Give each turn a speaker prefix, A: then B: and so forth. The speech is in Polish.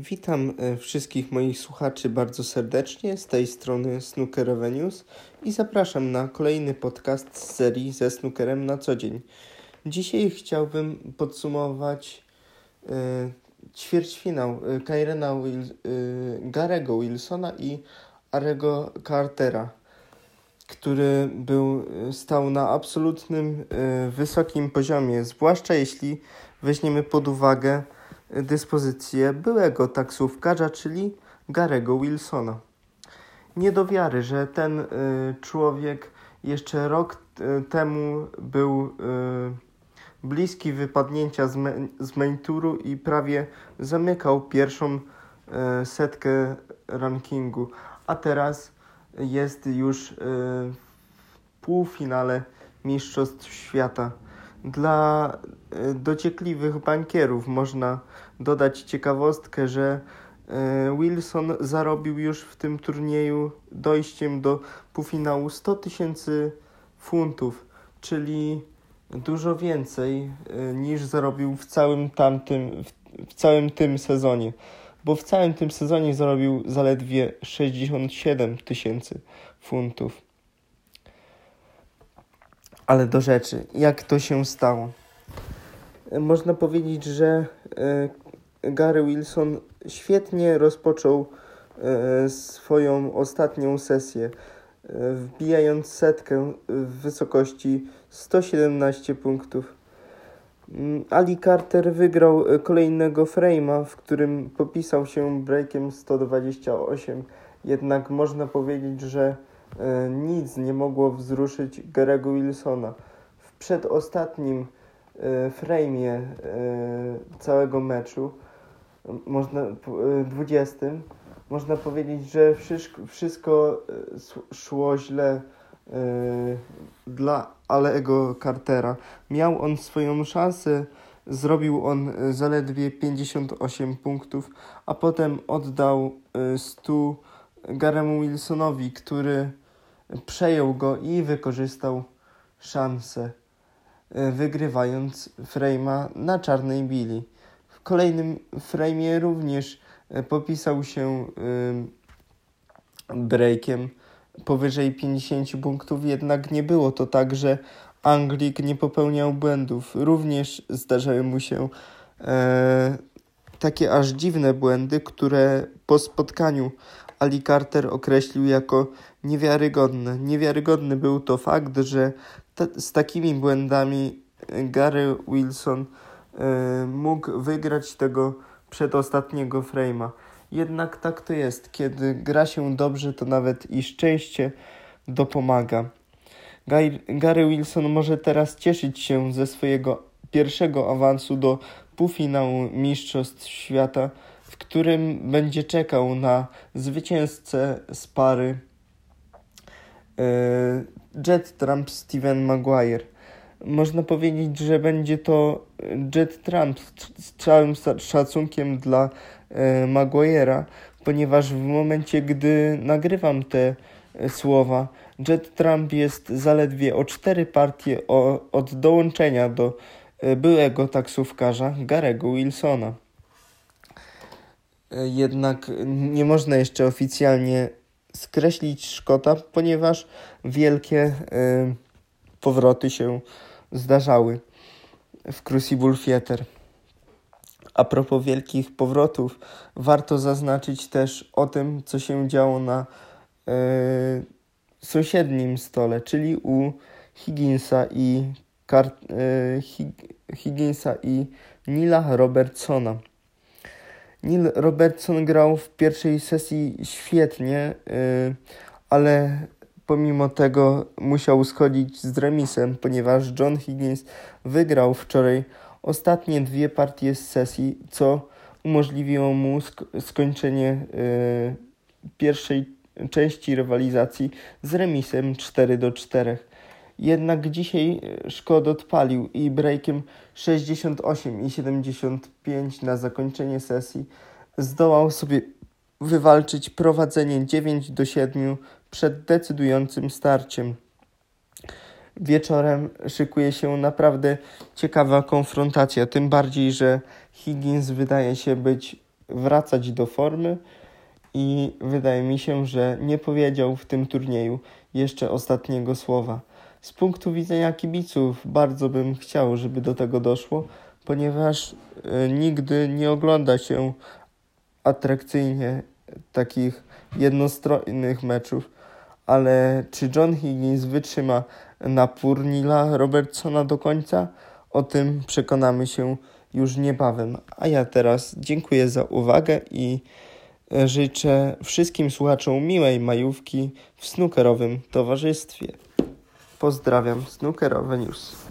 A: Witam e, wszystkich moich słuchaczy bardzo serdecznie z tej strony Snooker Avenues i zapraszam na kolejny podcast z serii ze snookerem na co dzień. Dzisiaj chciałbym podsumować y, ćwierćfinał y, Kyrena Wil, y, Garego Wilsona i Arego Cartera, który był, stał na absolutnym y, wysokim poziomie, zwłaszcza jeśli weźmiemy pod uwagę dyspozycję byłego taksówkarza, czyli Garego Wilsona. Nie do wiary, że ten y, człowiek jeszcze rok y, temu był y, bliski wypadnięcia z, me, z main touru i prawie zamykał pierwszą setkę rankingu, a teraz jest już w półfinale Mistrzostw Świata. Dla y, dociekliwych bankierów można dodać ciekawostkę, że y, Wilson zarobił już w tym turnieju dojściem do półfinału 100 tysięcy funtów, czyli dużo więcej y, niż zarobił w całym tamtym, w całym tym sezonie, bo w całym tym sezonie zarobił zaledwie 67 tysięcy funtów. Ale do rzeczy, jak to się stało? Można powiedzieć, że Gary Wilson świetnie rozpoczął swoją ostatnią sesję, wbijając setkę w wysokości 117 punktów. Ali Carter wygrał kolejnego frame'a, w którym popisał się breakiem 128, jednak można powiedzieć, że E, nic nie mogło wzruszyć Garego Wilsona. W przedostatnim e, frame'ie e, całego meczu, można, 20, można powiedzieć, że wszystko, wszystko szło źle dla Alego Cartera. Miał on swoją szansę, zrobił on zaledwie 58 punktów, a potem oddał 100 Garemu Wilsonowi, który przejął go i wykorzystał szansę, e, wygrywając frame'a na czarnej bili. W kolejnym frame'ie również e, popisał się breakiem powyżej 50 punktów, jednak nie było to tak, że Anglik nie popełniał błędów. Również zdarzały mu się e, takie aż dziwne błędy, które po spotkaniu Ali Carter określił jako niewiarygodne. Niewiarygodny był to fakt, że z takimi błędami Gary Wilson y, mógł wygrać tego przedostatniego frame'a. Jednak tak to jest. Kiedy gra się dobrze, to nawet i szczęście dopomaga. Gary Wilson może teraz cieszyć się ze swojego pierwszego awansu do półfinału Mistrzostw Świata w którym będzie czekał na zwycięzcę z pary e, Jet Trump Steven Maguire. Można powiedzieć, że będzie to Jet Trump z całym szacunkiem dla e, Maguire'a, ponieważ w momencie, gdy nagrywam te e, słowa, Jet Trump jest zaledwie o cztery partie od dołączenia do byłego taksówkarza Garego Wilsona. E, jednak nie można jeszcze oficjalnie skreślić Szkota, ponieważ wielkie y, powroty się zdarzały w Crucible Theater. A propos wielkich powrotów, warto zaznaczyć też o tym, co się działo na y, sąsiednim stole, czyli u Higginsa i, Car- Hig- Higginsa i Nila Robertsona. Neil Robertson grał w pierwszej sesji świetnie, y, ale pomimo tego musiał schodzić z remisem, ponieważ John Higgins wygrał wczoraj ostatnie dwie partie z sesji, co umożliwiło mu sk skończenie y, pierwszej części rywalizacji z remisem 4 do 4. Jednak dzisiaj e, Szkod odpalił i breakiem 68 i 75 na zakończenie sesji zdołał sobie wywalczyć prowadzenie 9 do 7 przed decydującym starciem. Wieczorem szykuje się naprawdę ciekawa konfrontacja, tym bardziej, że Higgins wydaje się być wracać do formy i wydaje mi się, że nie powiedział w tym turnieju jeszcze ostatniego słowa. Z punktu widzenia kibiców bardzo bym chciał, żeby do tego doszło, ponieważ y, nigdy nie ogląda się atrakcyjnie takich jednostronnych meczów. Ale czy John Higgins wytrzyma napór Nila Robertsona do końca? O tym przekonamy się już niebawem. A ja teraz dziękuję za uwagę i e, życzę wszystkim słuchaczom miłej majówki w snookerowym towarzystwie. Pozdrawiam, Snookerowe News.